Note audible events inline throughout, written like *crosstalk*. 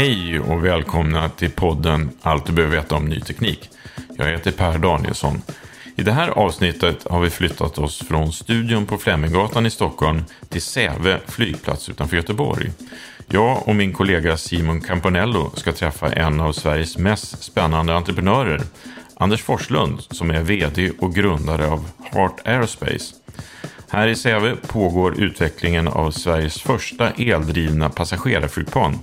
Hej och välkomna till podden Allt du behöver veta om ny teknik. Jag heter Per Danielsson. I det här avsnittet har vi flyttat oss från studion på Fleminggatan i Stockholm till Säve flygplats utanför Göteborg. Jag och min kollega Simon Campanello ska träffa en av Sveriges mest spännande entreprenörer, Anders Forslund, som är VD och grundare av Heart Aerospace. Här i Säve pågår utvecklingen av Sveriges första eldrivna passagerarflygplan.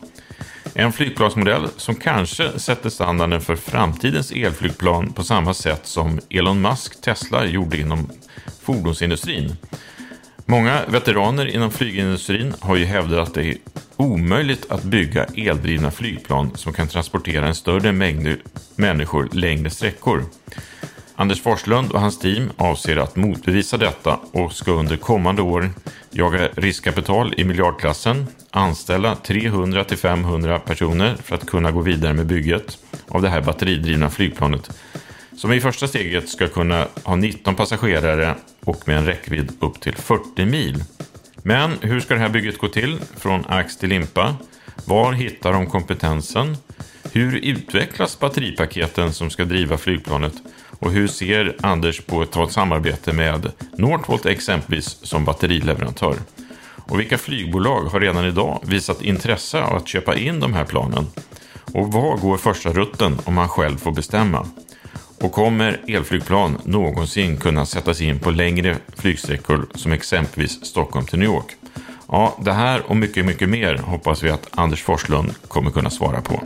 En flygplansmodell som kanske sätter standarden för framtidens elflygplan på samma sätt som Elon Musk Tesla gjorde inom fordonsindustrin. Många veteraner inom flygindustrin har ju hävdat att det är omöjligt att bygga eldrivna flygplan som kan transportera en större mängd människor längre sträckor. Anders Forslund och hans team avser att motbevisa detta och ska under kommande år jaga riskkapital i miljardklassen, anställa 300-500 personer för att kunna gå vidare med bygget av det här batteridrivna flygplanet som i första steget ska kunna ha 19 passagerare och med en räckvidd upp till 40 mil. Men hur ska det här bygget gå till från ax till limpa? Var hittar de kompetensen? Hur utvecklas batteripaketen som ska driva flygplanet? Och hur ser Anders på att ta ett samarbete med Northvolt exempelvis som batterileverantör? Och vilka flygbolag har redan idag visat intresse av att köpa in de här planen? Och var går första rutten om man själv får bestämma? Och kommer elflygplan någonsin kunna sättas in på längre flygsträckor som exempelvis Stockholm till New York? Ja, det här och mycket, mycket mer hoppas vi att Anders Forslund kommer kunna svara på.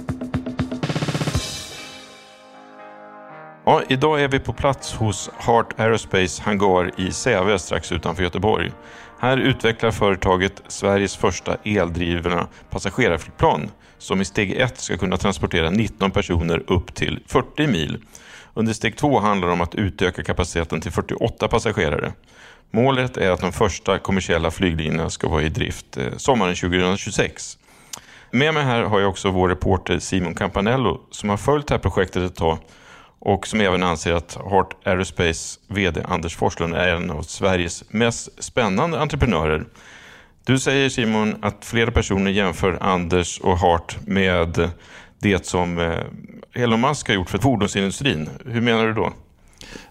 Ja, idag är vi på plats hos Heart Aerospace hangar i Säve strax utanför Göteborg. Här utvecklar företaget Sveriges första eldrivna passagerarflygplan som i steg 1 ska kunna transportera 19 personer upp till 40 mil. Under steg 2 handlar det om att utöka kapaciteten till 48 passagerare. Målet är att de första kommersiella flyglinjerna ska vara i drift eh, sommaren 2026. Med mig här har jag också vår reporter Simon Campanello som har följt det här projektet ett tag och som även anser att Heart Aerospace VD Anders Forslund är en av Sveriges mest spännande entreprenörer. Du säger Simon att flera personer jämför Anders och Heart med det som eh, Elon Musk har gjort för fordonsindustrin. Hur menar du då?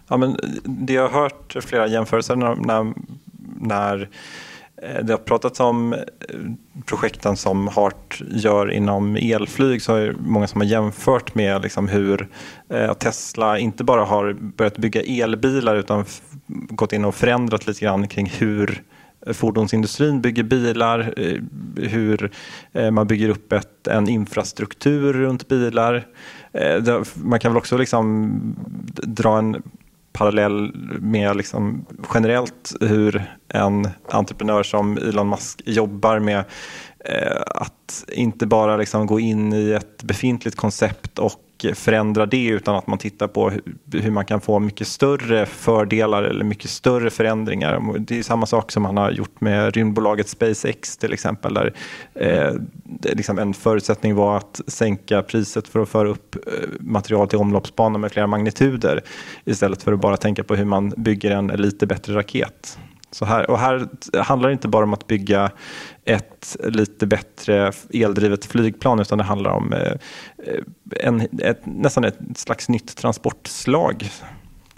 Ja, men det jag har hört flera jämförelser när, när, när Eh, det har pratats om eh, projekten som Hart gör inom elflyg så är det många som har jämfört med liksom hur eh, Tesla inte bara har börjat bygga elbilar utan gått in och förändrat lite grann kring hur fordonsindustrin bygger bilar, hur man bygger upp ett, en infrastruktur runt bilar. Man kan väl också liksom dra en parallell med liksom generellt hur en entreprenör som Elon Musk jobbar med eh, att inte bara liksom gå in i ett befintligt koncept och förändra det utan att man tittar på hur, man kan få mycket större fördelar eller mycket större förändringar. Det är samma sak som man har gjort med rymdbolaget SpaceX till exempel. Där eh, liksom en förutsättning var att sänka priset för att föra upp eh, material till omloppsbanan med flera magnituder istället för att bara tänka på hur man bygger en lite bättre raket. Så här, och här handlar det inte bara om att bygga ett lite bättre eldrivet flygplan utan det handlar om eh, en, ett, nästan ett slags nytt transportslag.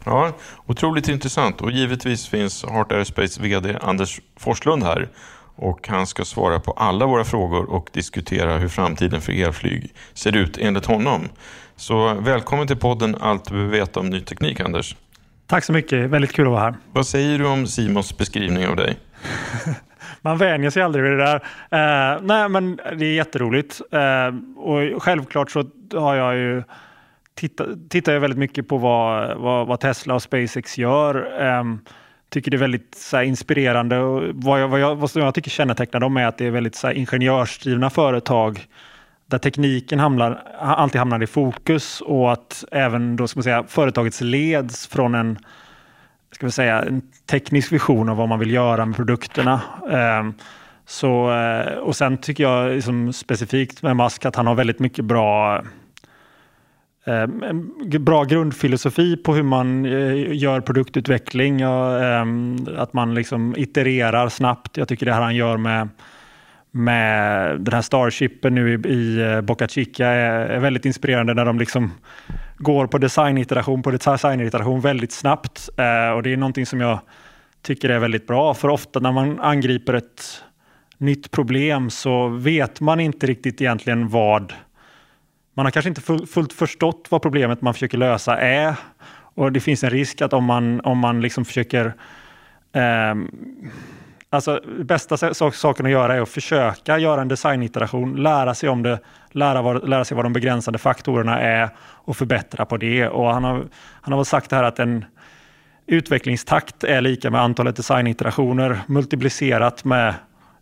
Ja, otroligt intressant och givetvis finns Heart Aerospace VD Anders Forslund här och han ska svara på alla våra frågor och diskutera hur framtiden för elflyg ser ut enligt honom. Så välkommen till podden Allt du behöver veta om ny teknik, Anders. Tack så mycket, väldigt kul att vara här. Vad säger du om Simons beskrivning av dig? *laughs* Man vänjer sig aldrig vid det där. Uh, nej, men det är jätteroligt. Uh, och självklart så har jag ju tittat, tittar jag väldigt mycket på vad, vad, vad Tesla och SpaceX gör. Um, tycker det är väldigt så här, inspirerande och vad jag, vad, jag, vad jag tycker kännetecknar dem är att det är väldigt så här, ingenjörsdrivna företag där tekniken hamnar, alltid hamnar i fokus och att även då ska man säga, företagets leds från en, ska vi säga, en teknisk vision av vad man vill göra med produkterna. Ehm, så, eh, och sen tycker jag liksom specifikt med Musk att han har väldigt mycket bra ehm, bra grundfilosofi på hur man eh, gör produktutveckling. Ehm, att man liksom itererar snabbt. Jag tycker det här han gör med med den här Starshipen nu i, i eh, Boca Chica är, är, väldigt inspirerande när de liksom går på designiteration på designiteration väldigt snabbt. Eh, och det är någonting som jag tycker är väldigt bra, för ofta när man angriper ett nytt problem så vet man inte riktigt egentligen vad man har kanske inte fullt förstått vad problemet man försöker lösa är. Och det finns en risk att om man, om man liksom försöker eh, Alltså, bästa saken att göra är att försöka göra en designiteration, lära sig om det, lära, vad, lära sig vad de begränsande faktorerna är och förbättra på det. Och han, har, han har väl sagt här att en utvecklingstakt är lika med antalet designiterationer multiplicerat med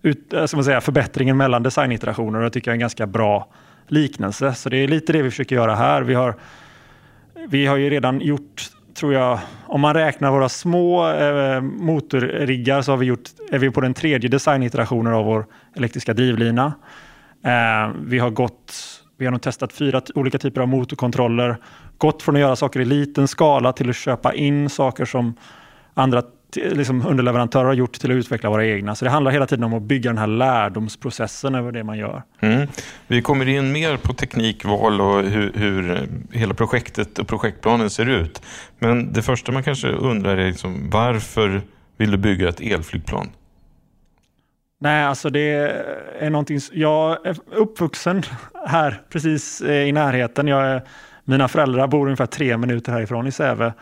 ut, eh, ska man säga, förbättringen mellan designiterationer. Det tycker jag är en ganska bra liknelse. Så det är lite det vi försöker göra här. Vi har, vi har ju redan gjort tror jag, om man räknar våra små eh, motorriggar så har vi gjort, är vi på den tredje designiterationen av vår elektriska drivlina. Eh, vi har gått, vi har nog testat fyra olika typer av motorkontroller, gått från att göra saker i liten skala till att köpa in saker som andra liksom underleverantörer har gjort till att utveckla våra egna. Så det handlar hela tiden om att bygga den här lärdomsprocessen över det man gör. Mm. Vi kommer in mer på teknikval och hur, hur, hela projektet och projektplanen ser ut. Men det första man kanske undrar är liksom, varför vill du bygga ett elflygplan? Nej, alltså det är någonting. Jag är uppvuxen här precis eh, i närheten. Jag är, mina föräldrar bor ungefär tre minuter härifrån i Säve.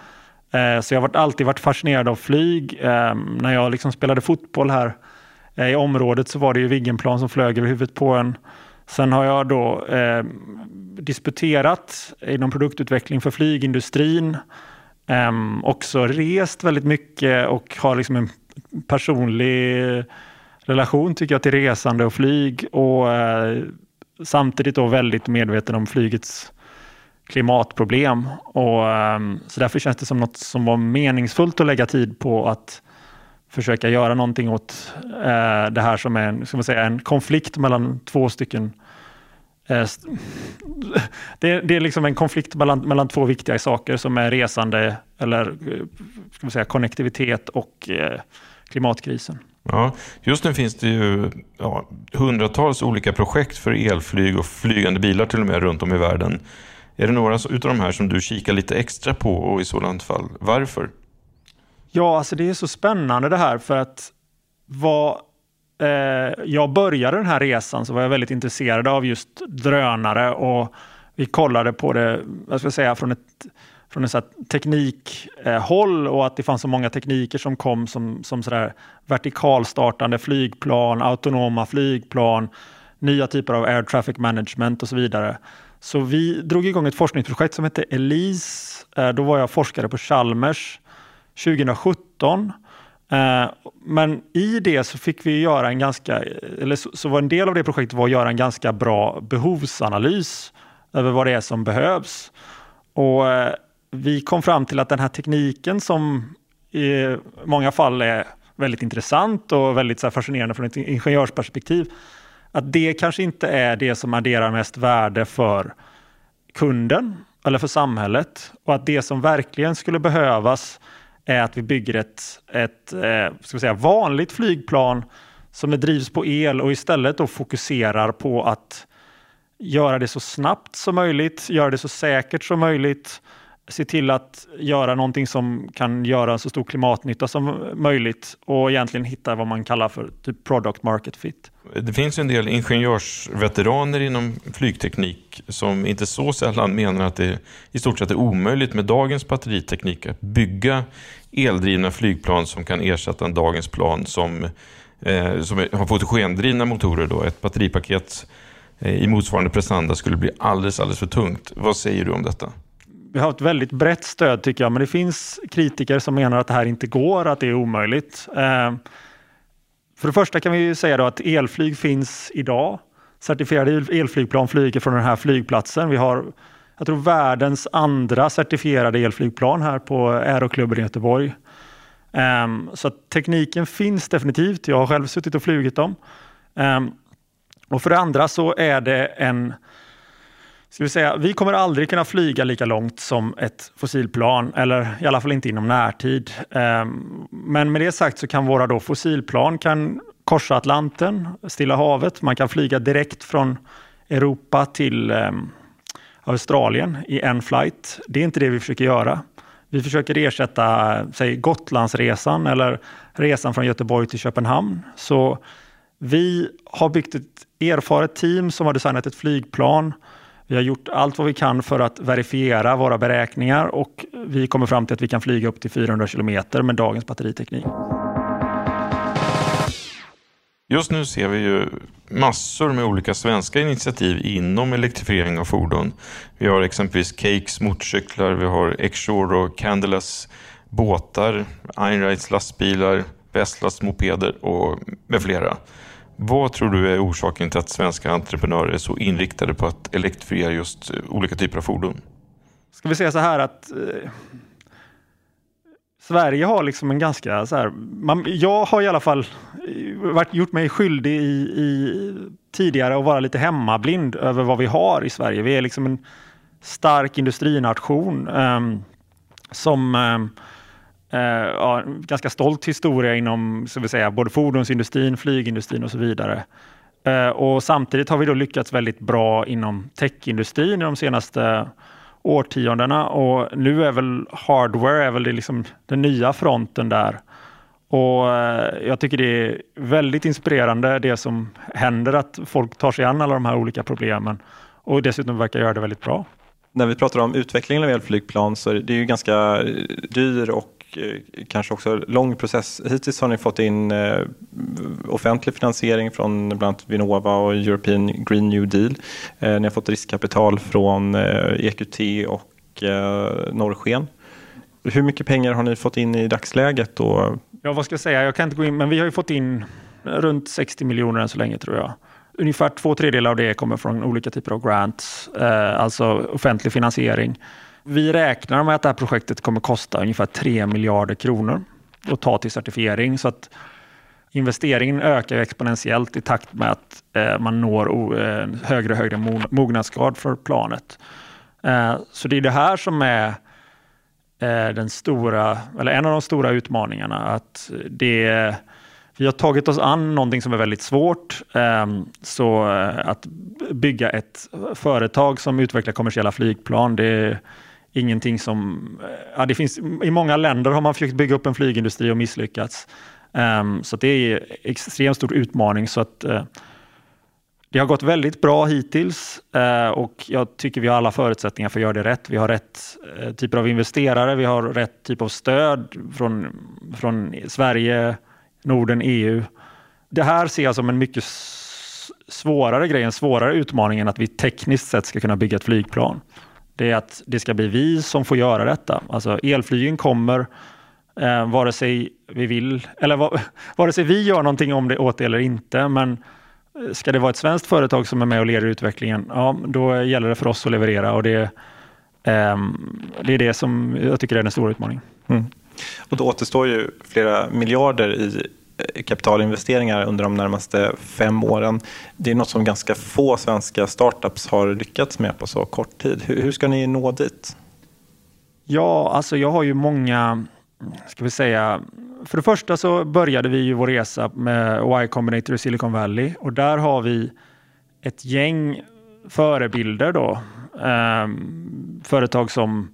Eh, så jag har alltid varit fascinerad av flyg. Eh, när jag liksom spelade fotboll här eh, i området så var det ju Viggenplan som flög över huvudet på en. Sen har jag då eh, disputerat inom produktutveckling för flygindustrin. Eh, också rest väldigt mycket och har liksom en personlig relation tycker jag till resande och flyg. Och eh, samtidigt då väldigt medveten om flygets klimatproblem. Och, ehm, så därför känns det som något som var meningsfullt att lägga tid på att försöka göra någonting åt eh, det här som är en, ska man säga, en konflikt mellan två stycken uh, *laughs* det, det, är liksom en konflikt mellan, mellan två viktiga saker som är resande eller eh, ska man säga, konnektivitet och eh, klimatkrisen. Ja, just nu finns det ju ja, hundratals olika projekt för elflyg och flygande bilar till och med runt om i världen. Är det några av de här som du kikar lite extra på och i sådant fall varför? Ja, alltså det är så spännande det här för att vad eh, jag började den här resan så var jag väldigt intresserad av just drönare och vi kollade på det, vad ska jag säga, från ett från en teknikhåll och att det fanns så många tekniker som kom som, som sådär vertikalstartande flygplan, autonoma flygplan, nya typer av air traffic management och så vidare. Så vi drog igång ett forskningsprojekt som hette ELISE. Eh, då var jag forskare på Chalmers 2017. Eh, men i det så fick vi göra en ganska, eller så, var en del av det projektet var att göra en ganska bra behovsanalys över vad det är som behövs. Och eh, vi kom fram till att den här tekniken som i många fall är väldigt intressant och väldigt fascinerande från ett ingenjörsperspektiv, att det kanske inte är det som adderar mest värde för kunden eller för samhället och att det som verkligen skulle behövas är att vi bygger ett, ett eh, ska vi säga, vanligt flygplan som drivs på el och istället då fokuserar på att göra det så snabbt som möjligt, göra det så säkert som möjligt, se till att göra någonting som kan göra så stor klimatnytta som möjligt och egentligen hitta vad man kallar för typ product market fit. Det finns en del ingenjörsveteraner inom flygteknik som inte så sällan menar att det i stort sett är omöjligt med dagens batteriteknik att bygga eldrivna flygplan som kan ersätta dagens plan som, eh, som har fotogendrivna motorer. Då. Ett batteripaket eh, i motsvarande prestanda skulle bli alldeles, alldeles för tungt. Vad säger du om detta? Vi har ett väldigt brett stöd tycker jag, men det finns kritiker som menar att det här inte går, att det är omöjligt. Eh, för det första kan vi säga då att elflyg finns idag. Certifierade elflygplan flyger från den här flygplatsen. Vi har jag tror världens andra certifierade elflygplan här på Aeroklubben i Göteborg. Um, så tekniken finns definitivt. Jag har själv suttit och flugit dem. Um, och för det andra så är det en Ska vi, säga, vi kommer aldrig kunna flyga lika långt som ett fossilplan, eller i alla fall inte inom närtid. Ehm, men med det sagt så kan våra då fossilplan kan korsa Atlanten, Stilla havet. Man kan flyga direkt från Europa till ehm, Australien i en flight. Det är inte det vi försöker göra. Vi försöker ersätta säg, Gotlandsresan eller resan från Göteborg till Köpenhamn. Så vi har byggt ett erfaret team som har designat ett flygplan. Vi har gjort allt vad vi kan för att verifiera våra beräkningar och vi kommer fram till att vi kan flyga upp till 400 kilometer med dagens batteriteknik. Just nu ser vi ju massor med olika svenska initiativ inom elektrifiering av fordon. Vi har exempelvis Cakes motorcyklar, vi har Exshore och Candelas båtar, Einrides lastbilar, Vestlas mopeder och med flera. Vad tror du är orsaken till att svenska entreprenörer är så inriktade på att elektrifiera just eh, olika typer av fordon? Ska vi säga så här att eh, Sverige har liksom en ganska så här, man, jag har i alla fall eh, varit, gjort mig skyldig i, i tidigare att vara lite hemmablind över vad vi har i Sverige. Vi är liksom en stark industrination eh, som eh, eh, ja, ganska stolt historia inom så vill säga, både fordonsindustrin, flygindustrin och så vidare. Eh, och samtidigt har vi då lyckats väldigt bra inom techindustrin de senaste årtiondena och nu är väl hardware är väl det liksom den nya fronten där. Och eh, jag tycker det är väldigt inspirerande det som händer att folk tar sig an alla de här olika problemen och dessutom verkar göra det väldigt bra. När vi pratar om utvecklingen av elflygplan så är det ju ganska eh, dyr och Eh, kanske också lång process. Hittills har ni fått in eh, offentlig finansiering från bland annat Vinnova och European Green New Deal. Eh, ni har fått riskkapital från EQT och Norrsken. Hur mycket pengar har ni fått in i dagsläget? Då? Ja, vad ska jag säga? Jag kan inte gå in, men vi har ju fått in runt 60 miljoner än så länge tror jag. Ungefär två tredjedelar av det kommer från olika typer av grants, alltså offentlig finansiering. Vi räknar med att det här projektet kommer kosta ungefär 3 miljarder kronor att ta till certifiering. Så att investeringen ökar exponentiellt i takt med att eh, man når eh, högre och högre mognadsgrad för planet. Eh, så det är det här som är den stora, eller en av de stora utmaningarna. Att det, vi har tagit oss an någonting som är väldigt svårt. Ehm, så att bygga ett företag som utvecklar kommersiella flygplan, det ingenting som... Eh, ja, det finns, I många länder har man försökt bygga upp en flygindustri och misslyckats. Um, så det är en extremt stor utmaning. Så att, uh, det har gått väldigt bra hittills uh, och jag tycker vi har alla förutsättningar för att göra det rätt. Vi har rätt uh, typer av investerare, vi har rätt typ av stöd från, från Sverige, Norden, EU. Det här ser jag som en mycket svårare grej, en svårare utmaning än att vi tekniskt sett ska kunna bygga ett flygplan det är att det ska bli vi som får göra detta. Alltså elflygen kommer, Eh, vare sig vi vill, eller va, *laughs* vare sig vi gör någonting om det åt det eller inte. Men eh, ska det vara ett svenskt företag som är med och leder utvecklingen, ja, då gäller det för oss att leverera och det, eh, det är det som jag tycker är den stora utmaningen. Mm. Och då återstår ju flera miljarder i Eh, kapitalinvesteringar under de närmaste fem åren. Det är något som ganska få svenska startups har lyckats med på så kort tid. Hur, ska ni nå dit? Ja, alltså jag har ju många ska vi säga, för det första så började vi ju vår resa med Y Combinator i Silicon Valley och där har vi ett gäng förebilder då. Um, företag som,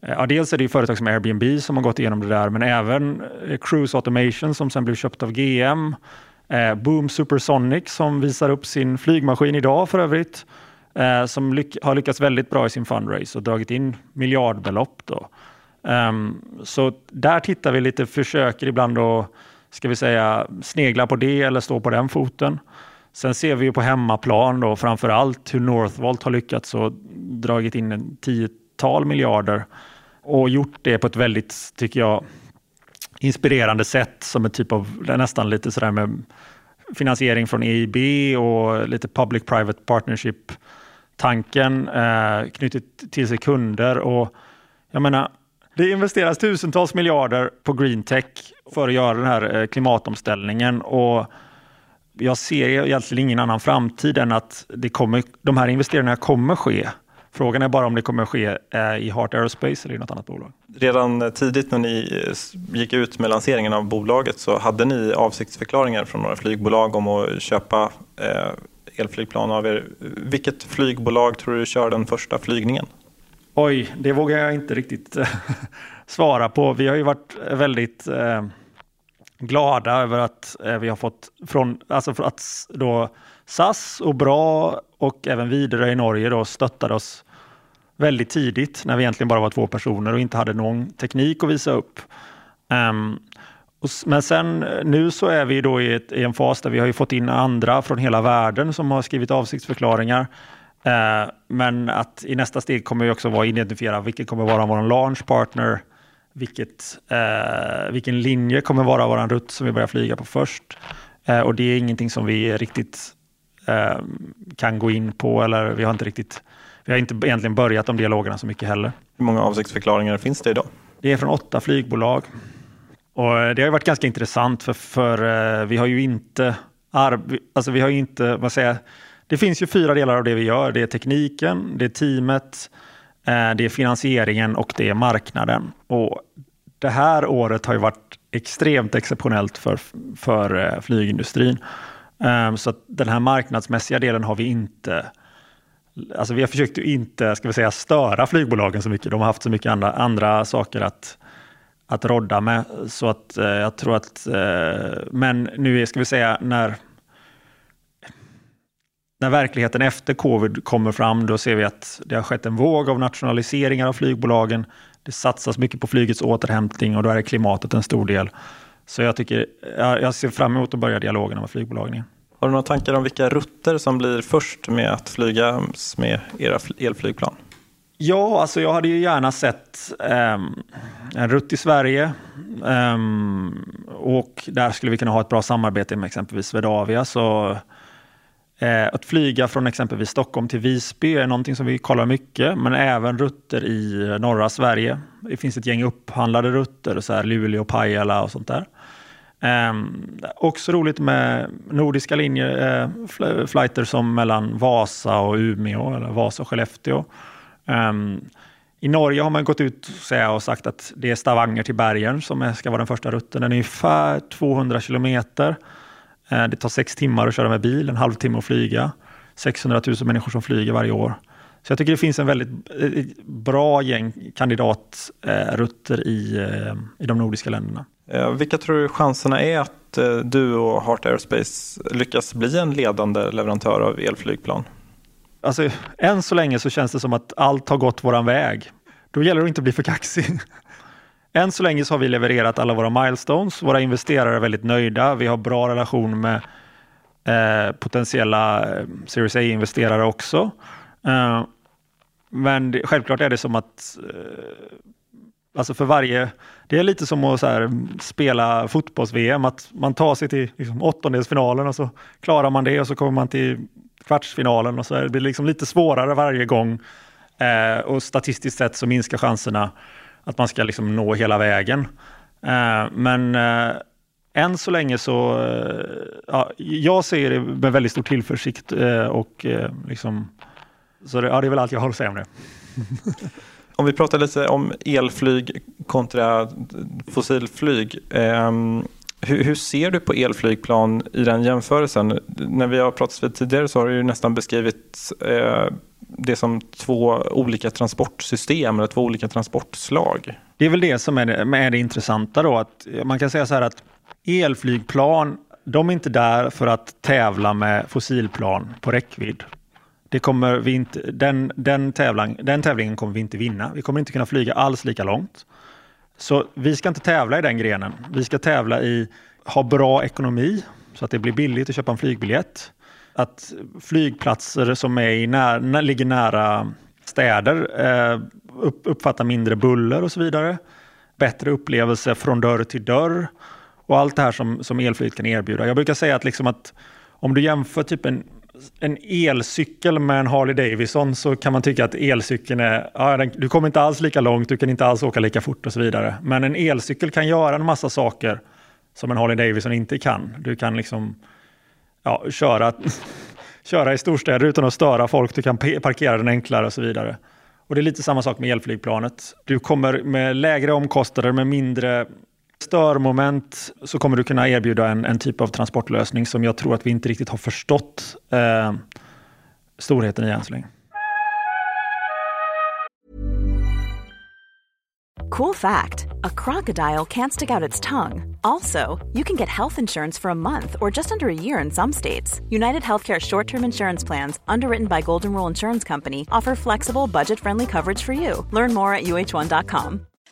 Eh, ja dels är det företag som Airbnb som har gått igenom det där, men även eh, Cruise Automation som sen blev köpt av GM. Eh, Boom Supersonic som visar upp sin flygmaskin idag för övrigt. Eh, som lyck har lyckats väldigt bra i sin fundraise och dragit in miljardbelopp. Då. Ehm, så där tittar vi lite, försöker ibland att ska vi säga, snegla på det eller stå på den foten. Sen ser vi ju på hemmaplan då framför allt hur Northvolt har lyckats och dragit in en tiotal miljarder och gjort det på ett väldigt, tycker jag, inspirerande sätt som en typ av, nästan lite sådär med finansiering från EIB och lite public private partnership tanken eh, knutit till sig kunder och jag menar det investeras tusentals miljarder på green tech för att göra den här eh, klimatomställningen och jag ser egentligen ingen annan framtid än att det kommer, de här investeringarna kommer ske. Frågan är bara om det kommer ske eh, i Heart Aerospace eller i något annat bolag. Redan tidigt när ni eh, gick ut med lanseringen av bolaget så hade ni avsiktsförklaringar från några flygbolag om att köpa elflygplan av er. Vilket flygbolag tror du kör den första flygningen? Oj, det vågar jag inte riktigt eh, *laughs* svara på. Vi har ju varit väldigt eh, glada över att eh, vi har fått från, alltså för att då SAS och Bra och även vidare i Norge då stöttade oss väldigt tidigt när vi egentligen bara var två personer och inte hade någon teknik att visa upp. Um, och, men sen eh, nu så är vi då i, ett, i en fas där vi har fått in andra från hela världen som har skrivit avsiktsförklaringar. Uh, men att i nästa steg kommer vi också vara identifiera vilken kommer vara vår launch partner, vilket, uh, vilken linje kommer vara vår rutt som vi börjar flyga på först. Uh, och det är ingenting som vi riktigt ehm, kan gå in på eller vi har inte riktigt vi har inte egentligen börjat de dialogerna så mycket heller. Hur många avsiktsförklaringar finns det idag? Det är från åtta flygbolag. Och det har varit ganska intressant för, för eh, vi har ju inte, alltså vi har inte, vad säger det finns ju fyra delar av det vi gör. Det är tekniken, det är teamet, eh, det är finansieringen och det är marknaden. Och det här året har ju varit extremt exceptionellt för, för eh, flygindustrin. Ehm, så den här marknadsmässiga delen har vi inte Alltså vi har försökt att inte ska vi säga, störa flygbolagen så mycket. De har haft så mycket andra, andra saker att, att rodda med. Så att eh, jag tror att, eh, men nu ska vi säga när när verkligheten efter covid kommer fram, då ser vi att det har skett en våg av nationaliseringar av flygbolagen. Det satsas mycket på flygets återhämtning och då är klimatet en stor del. Så jag, tycker, jag ser fram emot att börja dialogen med flygbolagen igen. Har du några tankar om vilka rutter som blir först med att flyga med era elflygplan? Ja, alltså jag hade ju gärna sett um, en rutt i Sverige. Um, och där skulle vi kunna ha ett bra samarbete med exempelvis Swedavia. Så Eh, att flyga från exempelvis Stockholm till Visby är någonting som vi kollar mycket, men även rutter i norra Sverige. Det finns ett gäng upphandlade rutter, så här Luleå, Pajala och sånt där. Eh, också roligt med nordiska linjer, eh, flighter som mellan Vasa och Umeå eller Vasa och Skellefteå. Eh, I Norge har man gått ut och sagt att det är Stavanger till Bergen som ska vara den första rutten. Den är ungefär 200 kilometer. Eh, det tar sex timmar att köra med bil, en halvtimme att flyga. 600 000 människor som flyger varje år. Så jag tycker det finns en väldigt bra gäng kandidatrutter i, eh, i de nordiska länderna. Vilka tror du chanserna är att eh, du och Heart Aerospace lyckas bli en ledande leverantör av elflygplan? Alltså, än så länge så känns det som att allt har gått våran väg. Då gäller det att inte bli för kaxig. *laughs* Än så länge så har vi levererat alla våra milestones. Våra investerare är väldigt nöjda. Vi har bra relation med eh, potentiella eh, Series A-investerare också. Uh, men det, självklart är det som att uh, Alltså för varje, det är lite som att så här, spela fotbolls-VM, att man tar sig till liksom, åttondelsfinalen och så klarar man det och så kommer man till kvartsfinalen och så blir det liksom lite svårare varje gång. Eh, och statistiskt sett så minskar chanserna att man ska liksom nå hela vägen. Eh, men eh, än så länge så, eh, ja, jag ser det med väldigt stor tillförsikt och liksom, så det, ja, det är väl allt jag har att säga om det. *laughs* Om vi pratar lite om elflyg kontra fossilflyg. Eh, hur, hur, ser du på elflygplan i den jämförelsen? När vi har pratat vid tidigare så har du nästan beskrivit eh, det som två olika transportsystem eller två olika transportslag. Det är väl det som är det, är det intressanta då. Att man kan säga så här att elflygplan, de är inte där för att tävla med fossilplan på räckvidd. Det kommer vi inte, den, den, tävling, den tävlingen kommer vi inte vinna. Vi kommer inte kunna flyga alls lika långt. Så vi ska inte tävla i den grenen. Vi ska tävla i ha bra ekonomi så att det blir billigt att köpa en flygbiljett. Att flygplatser som är i när, ligger nära städer eh, uppfattar mindre buller och så vidare. Bättre upplevelse från dörr till dörr och allt det här som, som elflyget kan erbjuda. Jag brukar säga att, liksom att om du jämför typ en, en elcykel med en Harley Davidson så kan man tycka att elcykeln är, ja, den, du kommer inte alls lika långt, du kan inte alls åka lika fort och så vidare. Men en elcykel kan göra en massa saker som en Harley Davidson inte kan. Du kan liksom ja, köra, *laughs* köra i storstäder utan att störa folk, du kan parkera den enklare och så vidare. Och det är lite samma sak med elflygplanet. Du kommer med lägre omkostnader, med mindre störmoment så kommer du kunna erbjuda en, en typ av transportlösning som jag tror att vi inte riktigt har förstått eh, storheten i än så länge. Cool fact a crocodile can't stick out its tongue. Also, you can get health insurance for a month or just under a year in some states. United Healthcare short term insurance plans, underwritten by Golden Rule Insurance Company, offer flexible, budget friendly coverage for you. Learn more at uh1.com.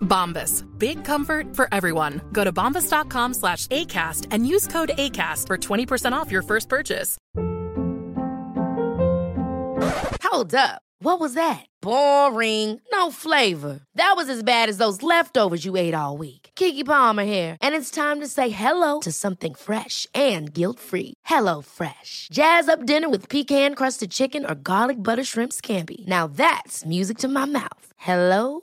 Bombas. Big comfort for everyone. Go to bombas.com slash ACAST and use code ACAST for 20% off your first purchase. Hold up. What was that? Boring. No flavor. That was as bad as those leftovers you ate all week. Kiki Palmer here, and it's time to say hello to something fresh and guilt-free. Hello Fresh. Jazz up dinner with pecan-crusted chicken or garlic butter shrimp scampi. Now that's music to my mouth. Hello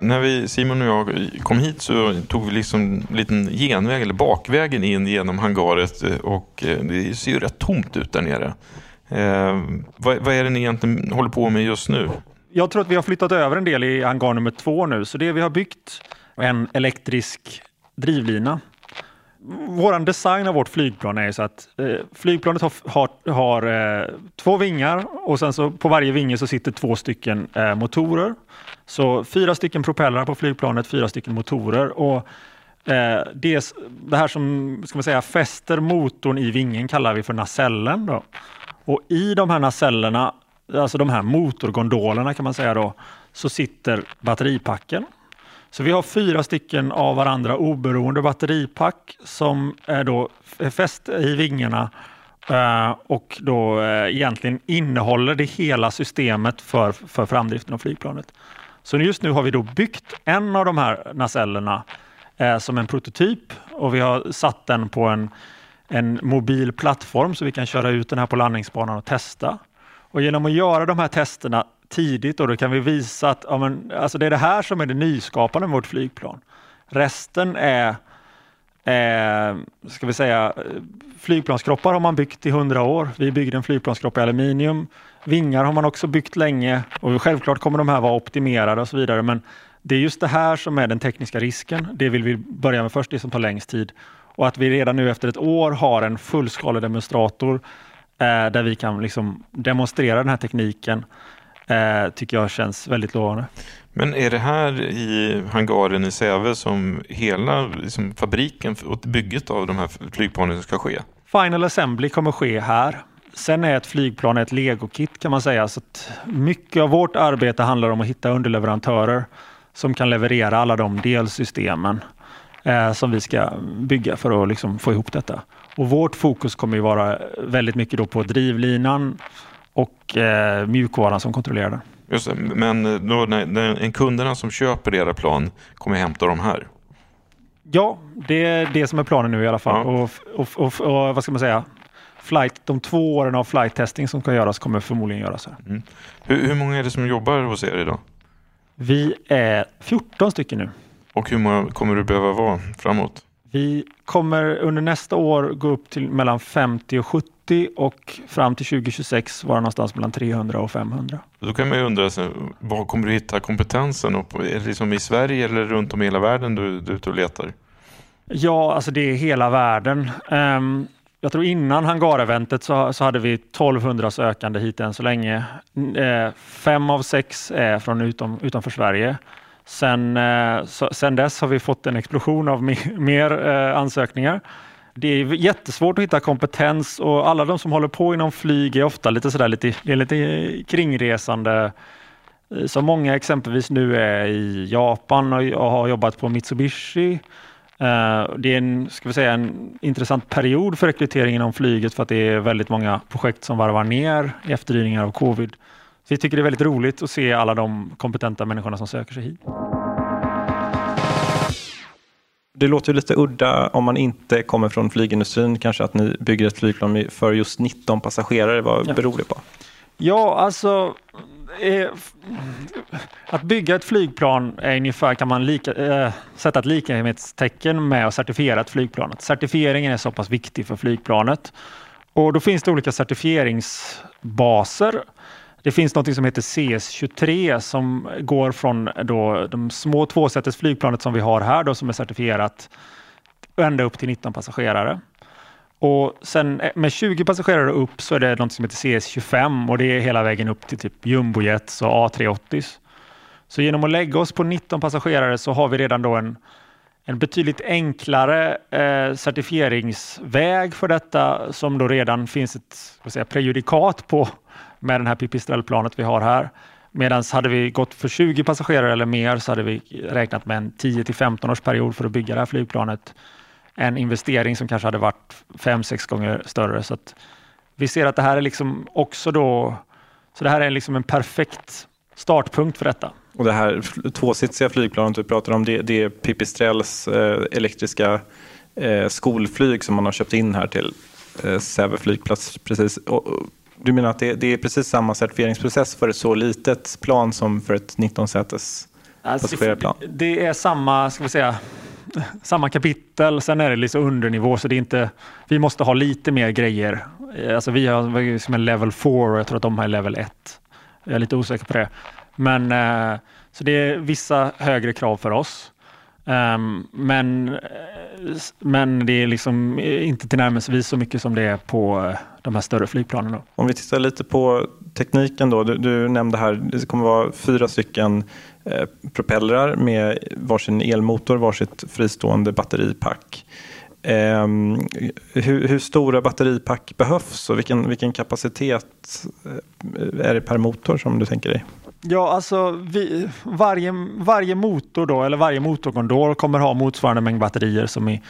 När vi, Simon och jag kom hit så tog vi liksom en liten genväg, eller bakvägen in genom hangaret eh, och eh, det ser ju rätt tomt ut där nere. Eh, vad, vad är det ni egentligen håller på med just nu? Jag tror att vi har flyttat över en del i hangar nummer två nu, så det vi har byggt en elektrisk drivlina våran design av vårt flygplan är så att eh, flygplanet har, har, har eh, två vingar och sen så på varje vinge så sitter två stycken eh, motorer. Så fyra stycken propellrar på flygplanet, fyra stycken motorer. Och eh, det, det här som ska man säga, fäster motorn i vingen kallar vi för nacellen. Då. Och i de här nacellerna, alltså de här motorgondolerna kan man säga då, så sitter batteripacken. Så vi har fyra stycken av varandra oberoende batteripack som är då fäst i vingarna eh, och då eh, egentligen innehåller det hela systemet för, för framdriften av flygplanet. Så just nu har vi då byggt en av de här nacellerna eh, som en prototyp och vi har satt den på en, en mobil plattform så vi kan köra ut den här på landningsbanan och testa. Och genom att göra de här testerna tidigt och då kan vi visa att ja, men, alltså det är det här som är det nyskapande med vårt flygplan. Resten är, är ska vi säga, flygplanskroppar har man byggt i hundra år. Vi byggde en flygplanskropp i aluminium. Vingar har man också byggt länge och självklart kommer de här vara optimerade och så vidare. Men det är just det här som är den tekniska risken. Det vill vi börja med först, det som tar längst tid. Och att vi redan nu efter ett år har en fullskalig demonstrator eh, där vi kan liksom demonstrera den här tekniken eh, tycker jag känns väldigt lovande. Men är det här i hangaren i Säve som hela liksom, fabriken och bygget av de här flygplanen ska ske? Final Assembly kommer ske här. Sen är ett flygplan ett legokit kan man säga. Så mycket av vårt arbete handlar om att hitta underleverantörer som kan leverera alla de delsystemen eh, som vi ska bygga för att liksom få ihop detta. Och vårt fokus kommer ju vara väldigt mycket då på drivlinan och eh, mjukvaran som kontrollerar den. Just det, men då, när, när kunderna som köper era plan kommer hämta dem här? Ja, det är det som är planen nu i alla fall. Ja. Och, och, och, och, vad ska man säga? Flight, de två åren av flight testing som ska göras kommer förmodligen göras här. Mm. Hur, hur många är det som jobbar hos er idag? Vi är 14 stycken nu. Och hur många kommer du behöva vara framåt? Vi kommer under nästa år gå upp till mellan 50 och 70 och fram till 2026 vara någonstans mellan 300 och 500. Då kan man ju undra, var kommer du hitta kompetensen? är det liksom i Sverige eller runt om i hela världen du, du är ute och letar? Ja, alltså det är hela världen. Um, jag tror innan hangareventet så, så hade vi 1200 sökande hit än så länge. Uh, fem av sex är från utom, utanför Sverige. Sen, uh, så, sen dess har vi fått en explosion av mer, mer uh, ansökningar. Det är jättesvårt att hitta kompetens och alla de som håller på inom flyg är ofta lite sådär lite, lite kringresande. Eh, Så många exempelvis nu är i Japan och har jobbat på Mitsubishi eh, det är en, ska vi säga, en intressant period för rekrytering inom flyget för att det är väldigt många projekt som varvar ner i efterdyningar av covid. Så vi tycker det är väldigt roligt att se alla de kompetenta människorna som söker sig hit. Det låter lite udda om man inte kommer från flygindustrin, kanske att ni bygger ett flygplan för just 19 passagerare. Vad ja. beror det på? Ja, alltså eh, att bygga ett flygplan är ungefär, kan man lika, eh, sätta ett likhetstecken med att certifiera ett flygplan. Certifieringen är så pass viktig för flygplanet. Och då finns det olika certifieringsbaser. Det finns något som heter CS23 som går från då de små tvåsätets flygplanet som vi har här då, som är certifierat ända upp till 19 passagerare. Och sen eh, med 20 passagerare upp så är det något som heter CS25 och det är hela vägen upp till typ jumbojets och A380. Så genom att lägga oss på 19 passagerare så har vi redan då en, en betydligt enklare eh, certifieringsväg för detta som då redan finns ett säga, prejudikat på med den här pipistrellplanet vi har här. Medan hade vi gått för 20 passagerare eller mer så hade vi räknat med en 10 till 15 års period för att bygga det här flygplanet en investering som kanske hade varit fem, sex gånger större. Så vi ser att det här är liksom också då, så det här är liksom en perfekt startpunkt för detta. Och det här tvåsitsiga flygplanet du pratar om, det, det är Pipistrells eh, elektriska eh, skolflyg som man har köpt in här till eh, Säve flygplats. Precis. Och, och, du menar att det, det, är precis samma certifieringsprocess för ett så litet plan som för ett 19-sätes alltså, passagerarplan? Det är samma, ska vi säga, *laughs* samma kapitel. Sen är det liksom undernivå så det är inte, vi måste ha lite mer grejer. Alltså vi har som en level 4 och jag tror att de har level 1. Jag är lite osäker på det. Men eh, så det är vissa högre krav för oss. Um, men, men det är liksom inte tillnärmelsevis så mycket som det är på eh, de här större flygplanen. Då. Om vi tittar lite på tekniken då. Du, du nämnde här, det kommer vara fyra stycken eh, propellrar med varsin elmotor, varsitt fristående batteripack. Um, hur, hur, stora batteripack behövs och vilken, vilken kapacitet eh, är det per motor som du tänker dig? Ja, alltså vi, varje, varje motor då, eller varje motorkondor kommer ha motsvarande mängd batterier som i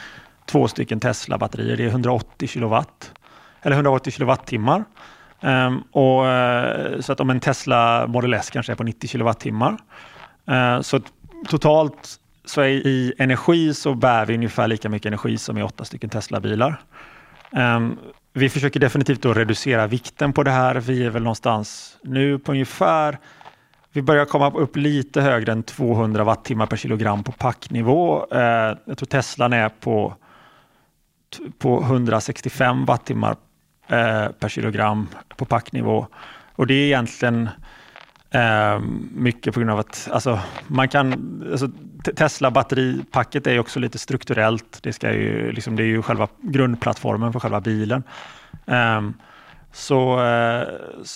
två stycken Tesla-batterier. Det är 180 kilowatt eller 180 kilowattimmar. Um, och, uh, så att om en Tesla Model S kanske är på 90 kilowattimmar. Uh, så totalt så är i energi så bär vi ungefär lika mycket energi som i åtta stycken Tesla-bilar. Um, vi försöker definitivt att reducera vikten på det här. Vi är väl någonstans nu på ungefär vi börjar komma upp lite högre än 200 wattimmar per kilogram på packnivå. Eh, jag tror Teslan är på, på 165 wattimmar eh, per kilogram på packnivå. Och det är egentligen Eh, mycket på grund av att alltså, man kan, alltså, Tesla batteripacket är också lite strukturellt. Det, ska ju, liksom, det är ju själva grundplattformen för själva bilen. Eh, så, eh,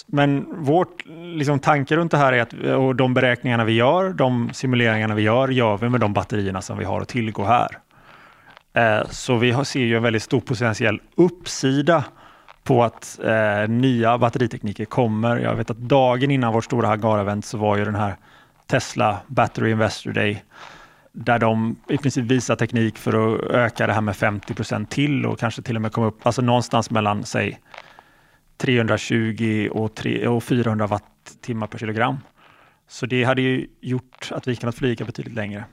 men vårt liksom, tanke runt det här är att eh, och de beräkningarna vi gör, de simuleringarna vi gör, gör vi med de batterierna som vi har att tillgå här. Eh, så vi ser ju en väldigt stor potentiell uppsida på att eh, nya batteritekniker kommer. Jag vet att dagen innan vårt stora Hagar-event så var ju den här Tesla Battery Investor Day där de i princip visar teknik för att öka det här med 50 procent till och kanske till och med komma upp alltså någonstans mellan säg 320 och, 3, och 400 wattimmar per kilogram. Så det hade ju gjort att vi kunnat flyga betydligt längre.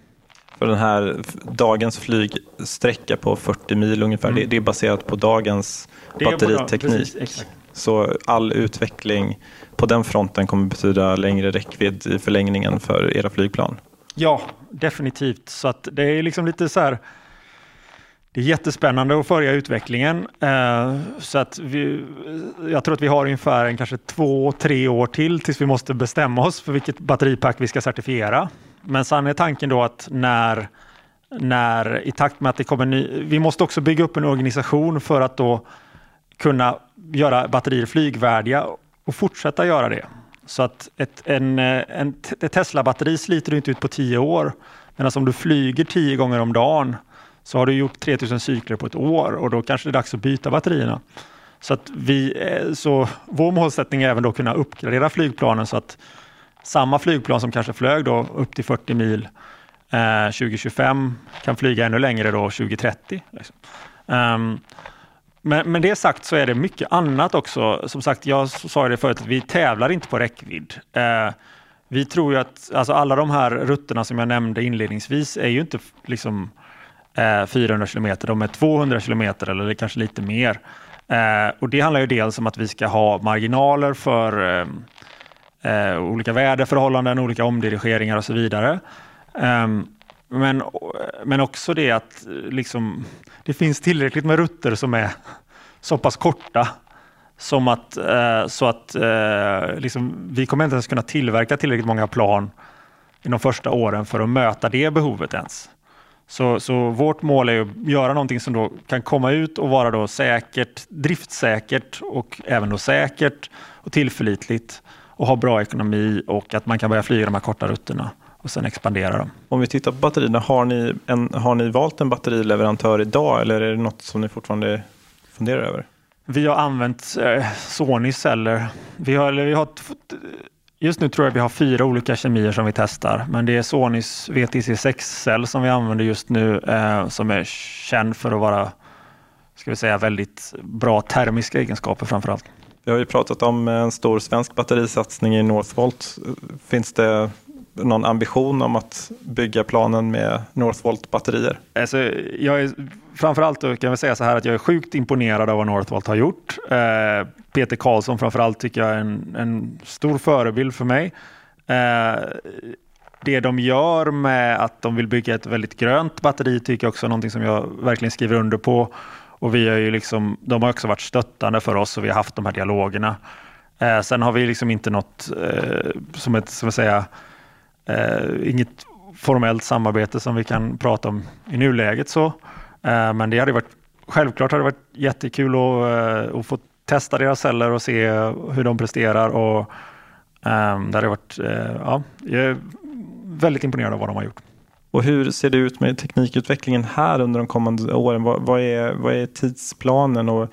För den här dagens flygsträcka på 40 mil ungefär, mm. det, det, är baserat på dagens batteriteknik. Precis, så all utveckling på den fronten kommer betyda längre räckvidd i förlängningen för era flygplan? Ja, definitivt. Så att det är liksom lite så här det är jättespännande att följa utvecklingen. Eh, så att vi, jag tror att vi har ungefär en, kanske två, tre år till tills vi måste bestämma oss för vilket batteripack vi ska certifiera. Men sen är tanken då att när, när i takt med att det kommer ny, vi måste också bygga upp en organisation för att då kunna göra batterier flygvärdiga och fortsätta göra det. Så att ett, en, en, ett Tesla-batteri sliter du inte ut på tio år. medan om du flyger tio gånger om dagen så har du gjort 3000 cykler på ett år och då kanske det är dags att byta batterierna. Så, att vi, eh, så vår målsättning är även då att kunna uppgradera flygplanen så att samma flygplan som kanske flög då upp till 40 mil eh, 2025 kan flyga ännu längre då 2030. Liksom. Um, men med det sagt så är det mycket annat också. Som sagt, jag sa det förut, att vi tävlar inte på räckvidd. Eh, vi tror ju att alltså alla de här rutterna som jag nämnde inledningsvis är ju inte liksom eh, 400 kilometer, de är 200 kilometer eller kanske lite mer. Eh, och Det handlar ju dels om att vi ska ha marginaler för eh, eh olika väderförhållanden, olika omdirigeringar och så vidare. Ehm, men, men också det att liksom, det finns tillräckligt med rutter som är så pass korta som att, eh, så att eh, liksom, vi kommer inte ens kunna tillverka tillräckligt många plan i de första åren för att möta det behovet ens. Så, så vårt mål är att göra någonting som då kan komma ut och vara då säkert, driftsäkert och även då säkert och tillförlitligt och ha bra ekonomi och att man kan börja flyga de här korta rutterna och sen expandera dem. Om vi tittar på batterierna, har ni, en, har ni valt en batterileverantör idag eller är det något som ni fortfarande funderar över? Vi har använt eh, Sony celler. Vi har, vi har, just nu tror jag vi har fyra olika kemier som vi testar, men det är Sonys VTC6-cell som vi använder just nu eh, som är känd för att vara ska vi säga, väldigt bra termiska egenskaper framför allt. Vi har ju pratat om en stor svensk batterisatsning i Northvolt. Finns det någon ambition om att bygga planen med Northvolt-batterier? Alltså, jag är, framförallt kan jag säga så här att jag är sjukt imponerad av vad Northvolt har gjort. Eh, Peter Karlsson framförallt tycker jag är en, en stor förebild för mig. Eh, det de gör med att de vill bygga ett väldigt grönt batteri tycker jag också är någonting som jag verkligen skriver under på. Och vi har ju liksom, de har också varit stöttande för oss och vi har haft de här dialogerna. Eh, sen har vi liksom inte något, eh, som ett, som jag säga, eh, inget formellt samarbete som vi kan prata om i nuläget. Så. Eh, men det hade varit, självklart hade det varit jättekul att, eh, att få testa deras celler och se hur de presterar. Och, ehm, det hade varit, eh, ja, jag är väldigt imponerad av vad de har gjort. Och hur ser det ut med teknikutvecklingen här under de kommande åren? Vad, vad är, vad är tidsplanen och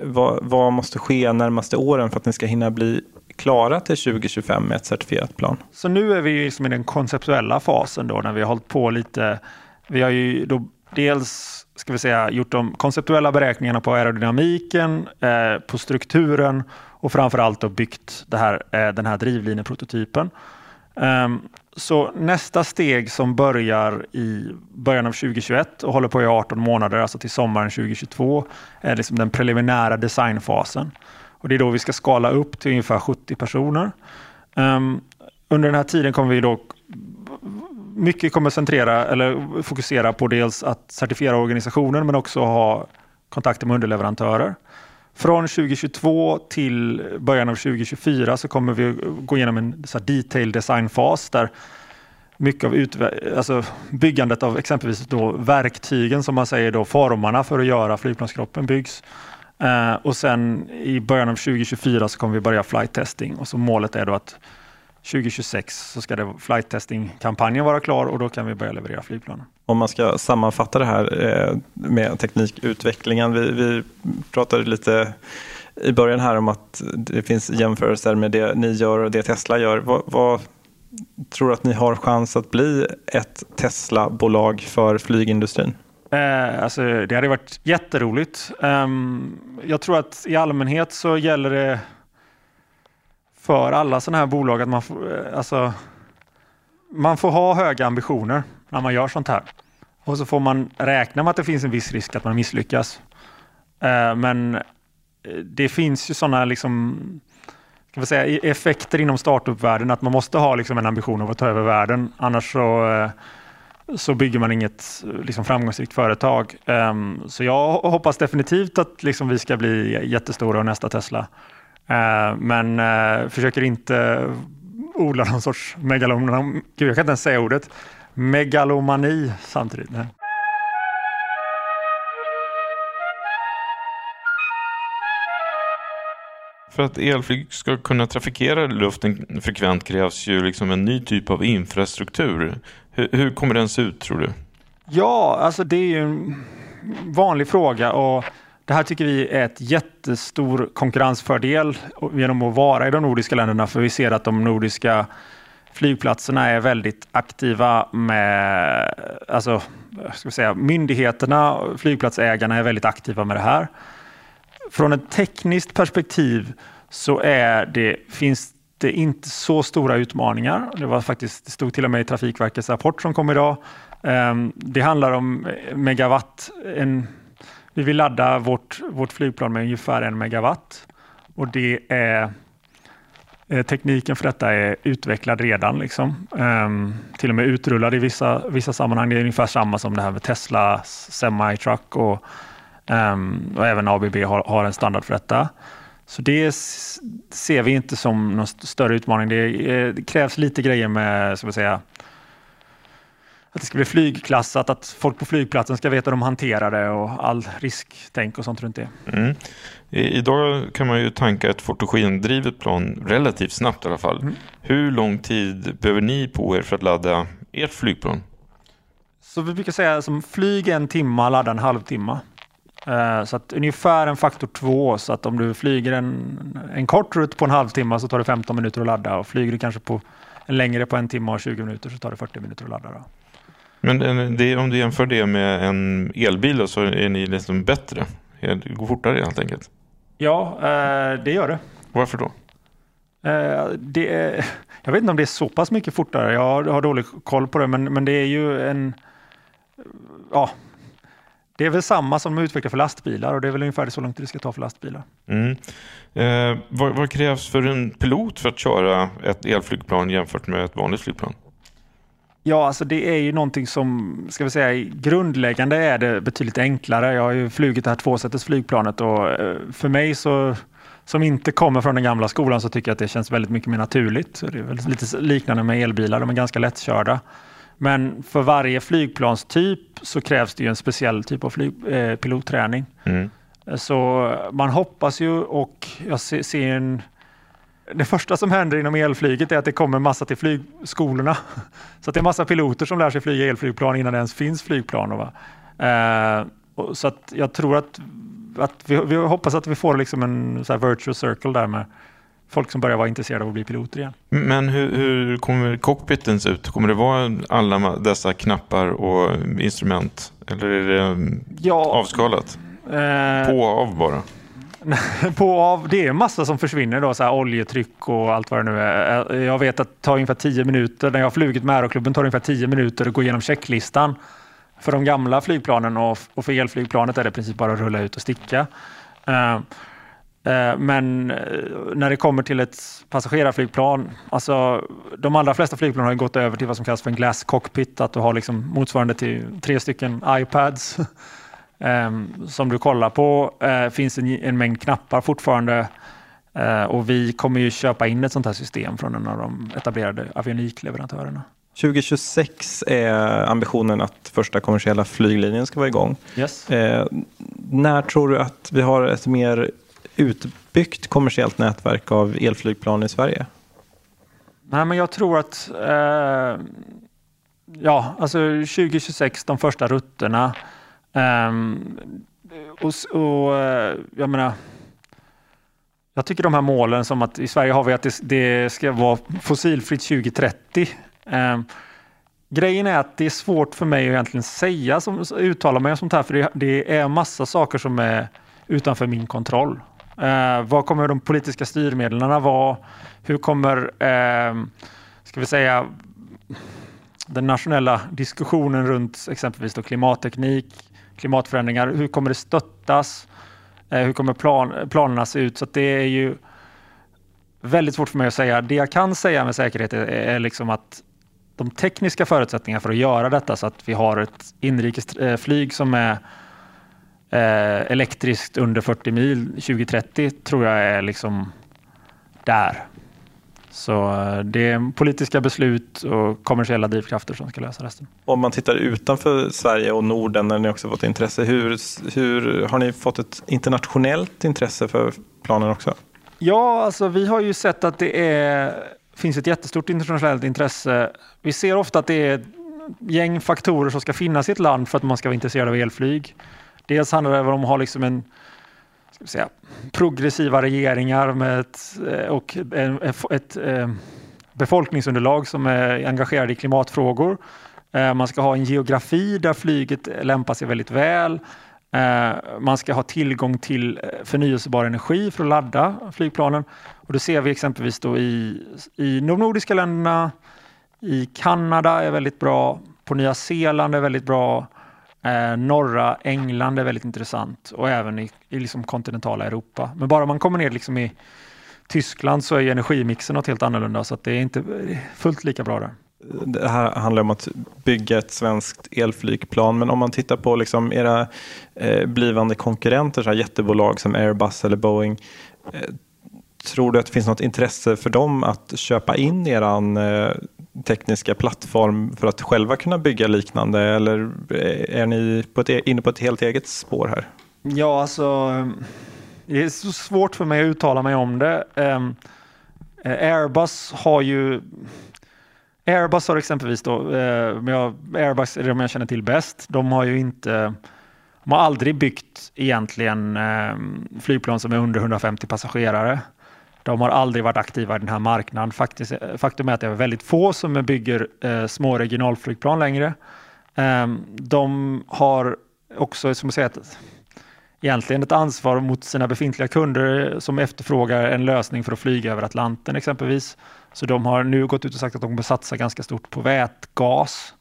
vad, vad, måste ske närmaste åren för att ni ska hinna bli klara till 2025 med ett certifierat plan? Så nu är vi liksom i den konceptuella fasen då när vi har hållit på lite. Vi har ju då dels ska vi säga, gjort de konceptuella beräkningarna på aerodynamiken, eh, på strukturen och framförallt då byggt det här, eh, den här drivlineprototypen. Um, så nästa steg som börjar i början av 2021 och håller på i 18 månader, alltså till sommaren 2022, är liksom den preliminära designfasen. Och det är då vi ska skala upp till ungefär 70 personer. Um, under den här tiden kommer vi då mycket kommer centrera eller fokusera på dels att certifiera organisationen men också ha kontakter med underleverantörer. Från 2022 till början av 2024 så kommer vi gå igenom en så detail design-fas där mycket av alltså byggandet av exempelvis då verktygen som man säger då formarna för att göra flygplanskroppen byggs. Eh, och sen i början av 2024 så kommer vi börja flight testing och så målet är då att 2026 så ska det flight testing-kampanjen vara klar och då kan vi börja leverera flygplan. Om man ska sammanfatta det här eh, med teknikutvecklingen. Vi, vi pratade lite i början här om att det finns jämförelser med det ni gör och det Tesla gör. Vad, vad tror du att ni har chans att bli ett Tesla-bolag för flygindustrin? Eh, alltså, det hade varit jätteroligt. Um, jag tror att i allmänhet så gäller det för alla sådana här bolag att man får, eh, alltså, man får ha höga ambitioner när man gör sånt här. Och så får man räkna med att det finns en viss risk att man misslyckas. Eh, men eh, det finns ju sådana liksom, ska vi säga, e-, effekter inom startup-världen att man måste ha liksom en ambition av att ta över världen. Annars så, eh, så bygger man inget liksom, framgångsrikt företag. Um, så jag hoppas definitivt att liksom, vi ska bli jättestora och nästa Tesla. Uh, men uh, försöker inte odla någon sorts megalomani. Gud, jag kan inte ens säga ordet. Megalomani samtidigt. Nej. För att elflyg ska kunna trafikera luften frekvent krävs ju liksom en ny typ av infrastruktur. Hur, hur kommer den se ut tror du? Ja, alltså det är ju en vanlig fråga och det här tycker vi är ett jättestor konkurrensfördel genom att vara i de nordiska länderna för vi ser att de nordiska flygplatserna är väldigt aktiva med, alltså, ska vi säga, myndigheterna, flygplatsägarna är väldigt aktiva med det här. Från ett tekniskt perspektiv så är det, finns det är inte så stora utmaningar. Det var faktiskt, det stod till och med i Trafikverkets rapport som kom idag. Ehm, det handlar om eh, megawatt, en vi vill ladda vårt, vårt flygplan med ungefär en megawatt och det är eh, Tekniken för detta är utvecklad redan, liksom. Ehm, till och med utrullad i vissa, vissa sammanhang. Det är ungefär samma som det här med Tesla semi-truck och, ehm, och även ABB har, har en standard för detta. Så det ser vi inte som någon större utmaning. Det, det eh, krävs lite grejer med ska säga, att det ska bli flygklassat, att folk på flygplatsen ska veta hur de hanterar det och all risktänk och sånt runt det. Mm. Idag kan man ju tanka ett fotogendrivet plan relativt snabbt i alla fall. Mm. Hur lång tid behöver ni på er för att ladda ert flygplan? Så vi brukar säga som flyg en timma, ladda en halvtimme. Uh, så att ungefär en faktor två, så att om du flyger en, en kort rutt på en halvtimme så tar det 15 minuter att ladda och flyger du kanske på en längre på en timme och 20 minuter så tar det 40 minuter att ladda. Då. Men det, om du jämför det med en elbil så är ni liksom bättre. Det går fortare helt enkelt. Ja, eh, det gör det. Varför då? Eh, det jag vet inte om det är så pass mycket fortare. Jag har dålig koll på det, men, men det är ju en... Ja, det är väl samma som de utvecklar för lastbilar och det är väl ungefär så långt det ska ta för lastbilar. Mm. Eh, vad, vad, krävs för en pilot för att köra ett elflygplan jämfört med ett vanligt flygplan? Ja, alltså det är ju någonting som, ska vi säga, grundläggande är det betydligt enklare. Jag har ju flugit det här tvåsättes flygplanet och eh, för mig så, som inte kommer från den gamla skolan så tycker jag att det känns väldigt mycket mer naturligt. Det är väl lite liknande med elbilar, de är ganska lättkörda. Men för varje flygplanstyp så krävs det ju en speciell typ av flyg, eh, pilotträning. Mm. Så man hoppas ju och jag ser, ser en det första som händer inom elflyget är att det kommer massa till flygskolorna. *laughs* Så det är massa piloter som lär sig flyga elflygplan innan det ens finns flygplan. Va? Eh, så att jag tror att, att vi, vi hoppas att vi får liksom en så virtual circle där med folk som börjar vara intresserade av att bli piloter igen. Men hur, hur kommer cockpiten se ut? Kommer det vara alla dessa knappar och instrument? Eller är det Ja. avskalat? Eh, På och av bara? *laughs* på av, det är massa som försvinner då, så här oljetryck och allt vad det nu är. Eh, Jag vet att det tar ungefär 10 minuter, när jag har flugit med Aeroklubben tar det ungefär 10 minuter att gå igenom checklistan för de gamla flygplanen och, och för elflygplanet är det i princip bara att rulla ut och sticka. Eh, Men eh, när det kommer till ett passagerarflygplan, alltså de allra flesta flygplan har gått över till vad som kallas för en glass cockpit, att du har liksom motsvarande till tre stycken iPads *laughs* Ehm, som du kollar på eh, finns en, mängd knappar fortfarande eh, och vi kommer ju köpa in ett sånt här system från en av de etablerade avionikleverantörerna. 2026 är ambitionen att första kommersiella flyglinjen ska vara igång. Yes. Eh, när tror du att vi har ett mer utbyggt kommersiellt nätverk av elflygplan i Sverige? Nej, men jag tror att eh, ja, alltså 2026, de första rutterna. Ehm, eh, och, och jag menar, jag tycker de här målen som att i Sverige har vi att det, det ska vara fossilfritt 2030. Eh, grejen är att det är svårt för mig att egentligen säga, som, uttala mig om sånt här, för det, det är massa saker som är utanför min kontroll. Eh, vad kommer de politiska styrmedlen vara? Hur kommer, eh, ska vi säga, den nationella diskussionen runt exempelvis då klimatteknik, klimatförändringar, hur kommer det stöttas? Eh, hur kommer plan, planerna se ut? Så att det är ju väldigt svårt för mig att säga. Det jag kan säga med säkerhet är, är liksom att de tekniska förutsättningarna för att göra detta så att vi har ett inrikesflyg eh, som är eh, elektriskt under 40 mil 2030 tror jag är liksom där. Så eh, det är politiska beslut och kommersiella drivkrafter som ska lösa resten. Om man tittar utanför Sverige och Norden när ni också fått intresse, hur, hur har ni fått ett internationellt intresse för planen också? Ja, alltså vi har ju sett att det är, finns ett jättestort internationellt intresse. Vi ser ofta att det är ett gäng faktorer som ska finnas i ett land för att man ska vara intresserad av elflyg. Dels handlar det om att ha liksom en ska vi säga, progressiva regeringar med ett, eh, och ett, ett eh, befolkningsunderlag som är engagerade i klimatfrågor. Eh, man ska ha en geografi där flyget lämpar sig väldigt väl. Man ska ha tillgång till förnyelsebar energi för att ladda flygplanen. Och det ser vi exempelvis då i, i de nordiska länderna, i Kanada är väldigt bra, på Nya Zeeland är väldigt bra, eh, norra England är väldigt intressant och även i, i liksom kontinentala Europa. Men bara man kommer ner liksom i Tyskland så är ju energimixen något helt annorlunda så att det är inte fullt lika bra där. Det här handlar om att bygga ett svenskt elflygplan, men om man tittar på liksom era eh, blivande konkurrenter, så här jättebolag som Airbus eller Boeing, eh, tror du att det finns något intresse för dem att köpa in eran eh, tekniska plattform för att själva kunna bygga liknande, eller är ni på ett, e-, inne på ett helt eget spår här? Ja, alltså det är så svårt för mig att uttala mig om det. Ehm, eh, Airbus har ju Airbus har exempelvis då, eh, Airbus är de jag känner till bäst. De har ju inte, de har aldrig byggt egentligen eh, flygplan som är under 150 passagerare. De har aldrig varit aktiva i den här marknaden. Faktiskt, eh, faktum är att det är väldigt få som bygger eh, små regionalflygplan längre. Eh, de har också, som jag säger, ett, egentligen ett ansvar mot sina befintliga kunder som efterfrågar en lösning för att flyga över Atlanten exempelvis. Så de har nu gått ut och sagt att de kommer satsa ganska stort på vätgas.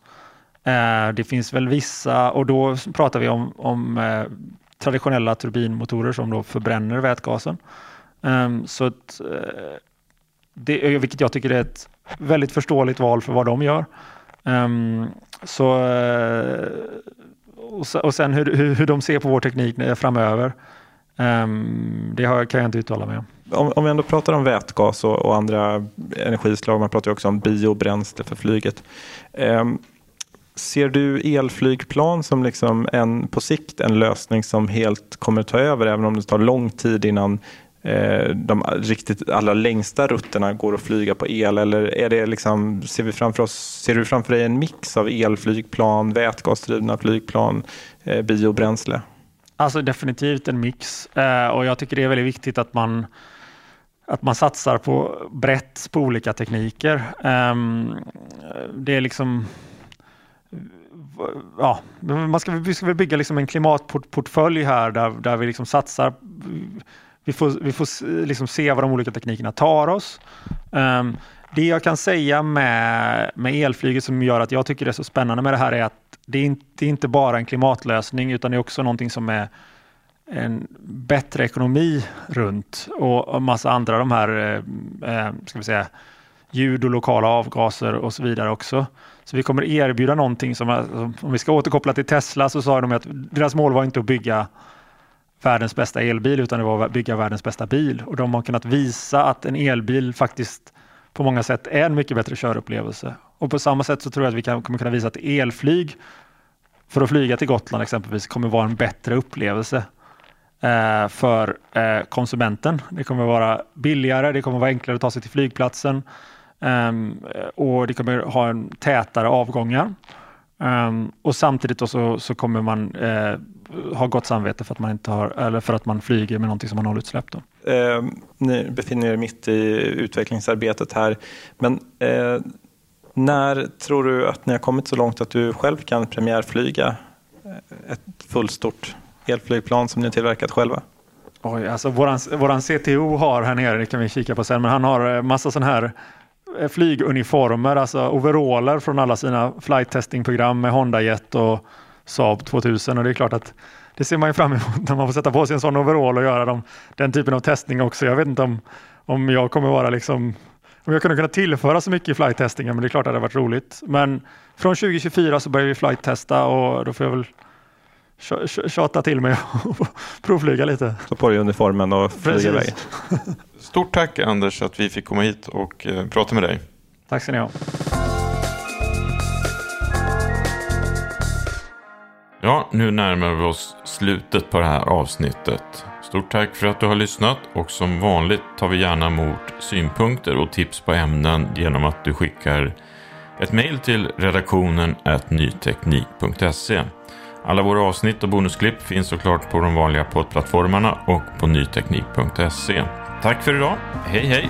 Ehm, det finns väl vissa, och då pratar vi om, om eh, traditionella turbinmotorer som då förbränner vätgasen. Um, så att, uh, det, vilket jag tycker är ett väldigt förståeligt val för vad de gör. Um, så, uh, och, och sen hur, hur, hur de ser på vår teknik framöver. Um, det har, kan jag inte uttala mig om. Om, om vi ändå pratar om vätgas och, och andra energislag, man pratar ju också om biobränsle för flyget. Um, Ser du elflygplan som liksom en, på sikt en lösning som helt kommer ta över även om det tar lång tid innan Eh, de riktigt allra längsta rutterna går att flyga på el? Eller är det liksom, ser, vi framför oss, ser du framför dig en mix av elflygplan, vätgasdrivna flygplan, eh, biobränsle? Alltså definitivt en mix eh, och jag tycker det är väldigt viktigt att man att man satsar på brett på olika tekniker. Ehm, det är liksom ja, man ska, vi ska väl bygga liksom en klimatportfölj här där, där vi liksom satsar. Vi får, vi får liksom se vad de olika teknikerna tar oss. Um, det jag kan säga med, med elflyget som gör att jag tycker det är så spännande med det här är att det är inte, det är inte bara en klimatlösning utan det är också någonting som är en bättre ekonomi runt och en massa andra de här eh, eh, ska vi säga, ljud och lokala avgaser och så vidare också. Så vi kommer erbjuda någonting som, om vi ska återkoppla till Tesla så sa de att deras mål var inte att bygga världens bästa elbil utan det var att bygga världens bästa bil och de har kunnat visa att en elbil faktiskt på många sätt är en mycket bättre körupplevelse. Och på samma sätt så tror jag att vi kan, kommer kunna visa att elflyg för att flyga till Gotland exempelvis kommer vara en bättre upplevelse eh, för eh, konsumenten. Det kommer vara billigare, det kommer vara enklare att ta sig till flygplatsen eh, och det kommer ha en tätare avgångar. Um, och samtidigt så, så, kommer man eh, ha gott samvete för att man inte har, eller för att man flyger med någonting som har nollutsläpp. Då. Eh, ni befinner er mitt i utvecklingsarbetet här, men eh, när tror du att ni har kommit så långt att du själv kan premiärflyga ett fullstort elflygplan som ni tillverkat själva? Oj, alltså våran, våran CTO har här nere, det kan vi kika på sen, men han har eh, massa sån här eh, Eh, flyguniformer, alltså overaller från alla sina flight testing-program med Honda Jet och Saab 2000 och det är klart att det ser man ju fram emot när man får sätta på sig en sån overall och göra dem, den typen av testning också. Jag vet inte om, om jag kommer vara liksom om jag kunde kunna tillföra så mycket i flight testingen, men det är klart att det hade varit roligt. Men från 2024 så börjar vi flight testa och då får jag väl tjata till mig och *laughs* provflyga lite. Ta på dig uniformen och flyga iväg. *laughs* Stort tack Anders att vi fick komma hit och eh, prata med dig. Tack ska ni ha. Ja, nu närmar vi oss slutet på det här avsnittet. Stort tack för att du har lyssnat och som vanligt tar vi gärna emot synpunkter och tips på ämnen genom att du skickar ett mejl till redaktionen nyteknik.se. Alla våra avsnitt och bonusklipp finns såklart på de vanliga poddplattformarna och på nyteknik.se. Tack för idag. Hej hej!